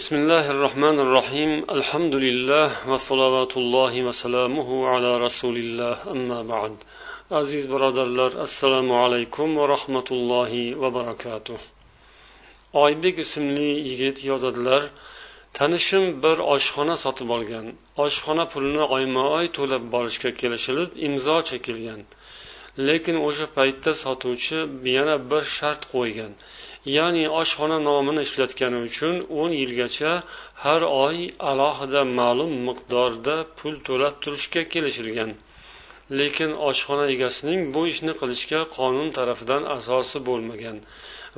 بسم الله الرحمن الرحيم الحمد لله وصلوات الله وسلامه على رسول الله أما بعد aziz birodarlar assalomu alaykum va rahmatullohi va barakatuh oybek ismli yigit yozadilar tanishim bir oshxona sotib olgan oshxona pulini oyma oy to'lab borishga kelishilib imzo chekilgan Lekin o'sha paytda sotuvchi yana bir shart qo'ygan. Ya'ni oshxona nomini ishlatgani uchun o'n yilgacha har oy alohida ma'lum miqdorda pul to'lab turishga kelishilgan lekin oshxona egasining bu ishni qilishga qonun tarafidan asosi bo'lmagan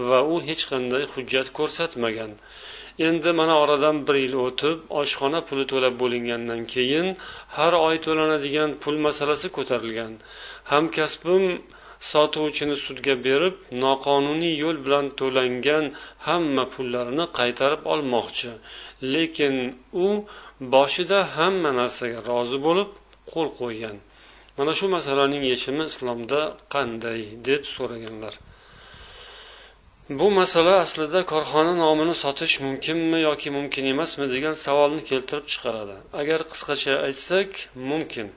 va u hech qanday hujjat ko'rsatmagan. Endi mana oradan bir yil o'tib oshxona puli to'lab bo'lingandan keyin har oy to'lanadigan pul masalasi ko'tarilgan. Hamkasbim sotuvchini sudga berib noqonuniy yo'l bilan to'langan hamma pullarini qaytarib olmoqchi. Lekin u boshida hamma narsaga rozi bo'lib qo'l qo'ygan. Mana shu masalaning yechimi islomda qanday deb so'raganlar. Bu masala aslida korxona nomini sotish mumkinmi yoki mumkin emasmi degan savolni keltirib chiqaradi. Agar qisqacha aytsak mumkin.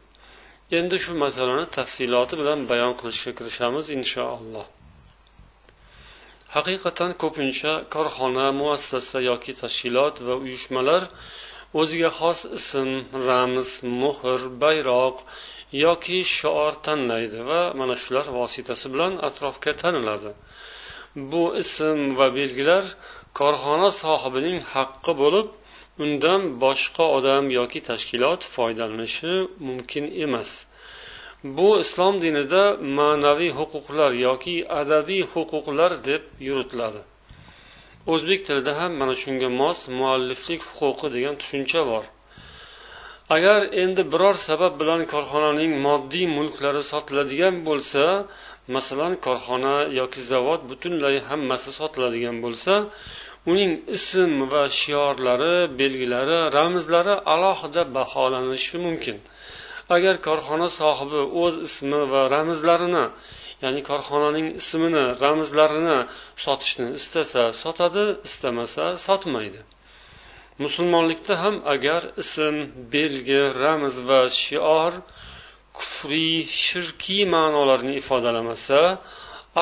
Endi shu masalani tafsiloti bilan bayon qilishga kirishamiz inshaalloh. Haqiqatan ko'pincha korxona muassasa yoki tashkilot va uyushmalar o'ziga xos ism ramz muhr bayroq yoki shior tanlaydi va mana shular vositasi bilan atrofga taniladi. Bu ism va belgilar korxona sohibining haqqi bo'lib undan boshqa odam yoki tashkilot foydalanishi mumkin emas. Bu islom dinida ma'naviy huquqlar yoki adabiy huquqlar deb yuritiladi. O'zbek tilida ham mana shunga mos mualliflik huquqi degan tushuncha bor. Agar endi biror sabab bilan korxonaning moddiy mulklari sotiladigan bo'lsa masalan korxona yoki zavod butunlay hammasi sotiladigan bo'lsa uning ism va shiorlari belgilari ramzlari alohida baholanishi mumkin. Agar korxona sohibi o'z ismi va ramzlarini ya'ni korxonaning ismini ramzlarini sotishni istasa sotadi istamasa sotmaydi. Musulmonlikda ham agar ism belgi ramz va shior kufriy shirkiy ma'nolarni ifodalamasa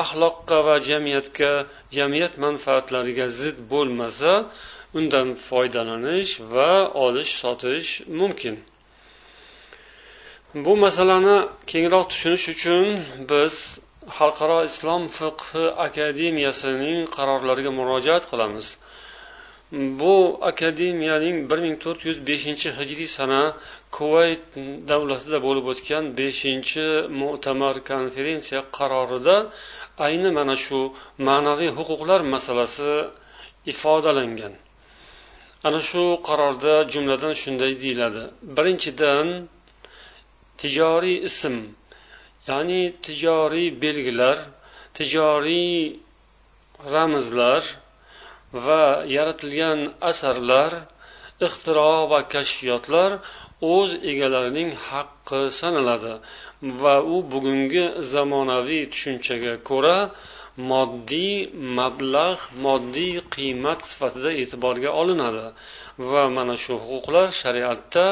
axloqqa va jamiyatga jamiyat manfaatlariga zid bo'lmasa undan foydalanish va olish sotish mumkin. Bu masalani kengroq tushunish uchun biz xalqaro islom fiqhi akademiyasining qarorlariga murojaat qilamiz. Bu akademiyaning bir ming to'rt yuz beshinchi hijriy sana kuvayt davlatida bo'lib o'tgan beshinchi mo'tamar konferensiya qarorida ayni mana shu ma'naviy huquqlar masalasi ifodalangan. Ana shu qarorda jumladan shunday deyiladi. Birinchidan tijoriy ism ya'ni tijoriy belgilar tijoriy ramzlar va yaratilgan asarlar ixtiro va kashfiyotlar o'z egalarining haqqi sanaladi va u bugungi zamonaviy tushunchaga ko'ra moddiy mablag' moddiy qiymat sifatida e'tiborga olinadi va mana shu huquqlar shariatda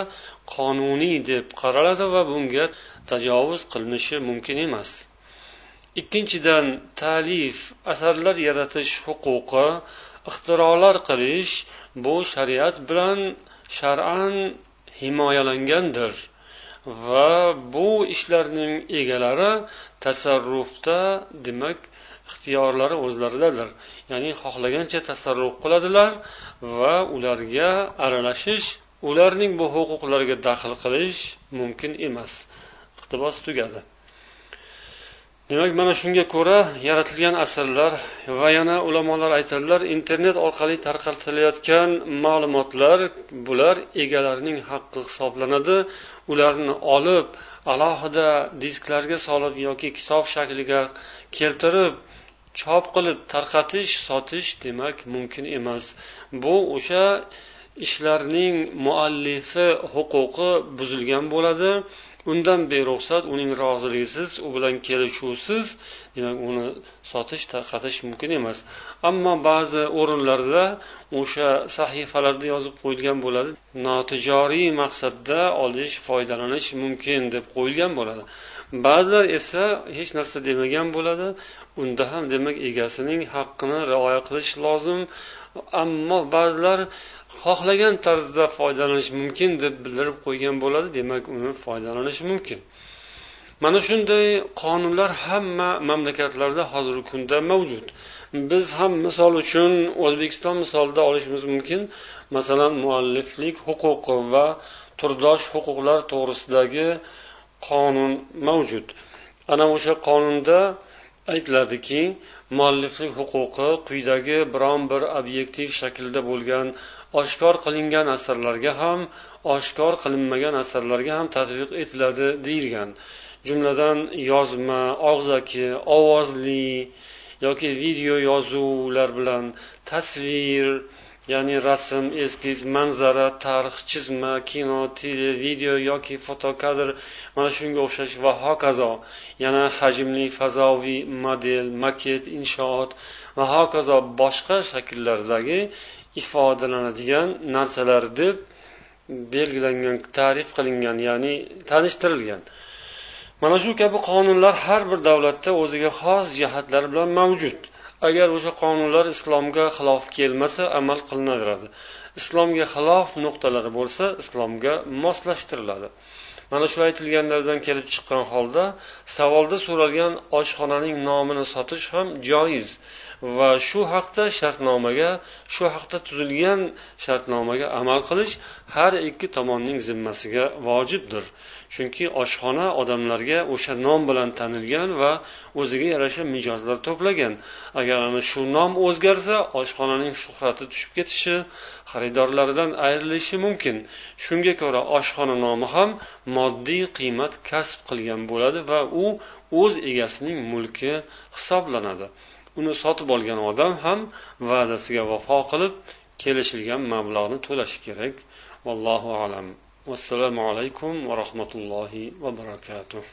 qonuniy deb qaraladi va bunga tajovuz qilinishi mumkin emas. Ikkinchidan ta'lif asarlar yaratish huquqi ixtirolar qilish bu shariat bilan shar'an himoyalangandir. Va bu ishlarning egalari tasarrufda demak ixtiyorlari o'zlaridadir. Ya'ni xohlagancha tasarruf qiladilar va ularga aralashish ularning bu huquqlariga daxl qilish mumkin emas. Iqtibos tugadi. Demak mana shunga ko'ra yaratilgan asarlar va yana ulamolar aytadilar internet orqali tarqatilayotgan ma'lumotlar bular egalarining haqqi hisoblanadi. Ularni olib alohida disklarga solib yoki kitob shakliga keltirib chop qilib tarqatish sotish demak mumkin emas. Bu o'sha ishlarning muallifi huquqi buzilgan bo'ladi. Undan beruxsat uning roziligisiz u bilan kelishuvsiz demak uni sotish tarqatish mumkin emas. Ammo ba'zi o'rinlarda o'sha sahifalarda yozib qo'yilgan bo'ladi notijoriy maqsadda olish foydalanish mumkin deb qo'yilgan bo'ladi. Ba'zilar esa hech narsa demagan bo'ladi unda ham demak egasining haqqini rioya qilish lozim ammo ba'zilar xohlagan tarzda foydalanish mumkin deb bildirib qo'ygan bo'ladi demak uni foydalanish mumkin. Mana shunday qonunlar hamma mamlakatlarda hozirgi kunda mavjud. Biz ham misol uchun o'zbekiston misolida olishimiz mumkin. Masalan mualliflik huquqi va turdosh huquqlar to'g'risidagi qonun mavjud. Ana o'sha qonunda aytiladiki mualliflik huquqi quyidagi biron bir obyektiv shaklda bo'lgan oshkor qilingan asarlarga ham oshkor qilinmagan asarlarga ham tatbiq etiladi deyilgan. Jumladan yozma og'zaki ovozli yoki video yozuvlar bilan tasvir ya'ni rasm eskiz manzara tarix chizma kino tele video yoki fotokadr mana shunga o'xshash va hokazo. Yana hajmli fazoviy model maket inshoot va hokazo boshqa shakllardagi ifodalanadigan narsalar deb belgilangan ta'rif qilingan ya'ni tanishtirilgan. Mana shu kabi qonunlar har bir davlatda o'ziga xos jihatlari bilan mavjud. Agar o'sha qonunlar islomga xilof kelmasa amal qilinaveradi. Islomga xilof nuqtalari bo'lsa islomga moslashtiriladi. Mana shu aytilganlardan kelib chiqqan holda savolda so'ralgan oshxonaning nomini sotish ham joiz va shu haqda shartnomaga shu haqda tuzilgan shartnomaga amal qilish har ikki tomonning zimmasiga vojibdir. Chunki oshxona odamlarga o'sha nom bilan tanilgan va o'ziga yarasha mijozlar to'plagan. Agar ana shu nom o'zgarsa oshxonaning shuhrati tushib ketishi xaridorlaridan ayrilishi mumkin. Shunga ko'ra oshxona nomi ham moddiy qiymat kasb qilgan bo'ladi va u o'z egasining mulki hisoblanadi. Uni sotib olgan odam ham va'dasiga vafo qilib kelishilgan mablag'ni to'lashi kerak. Vallohu alam. Vassalomu alaykum va rahmatullohi va barakatuh.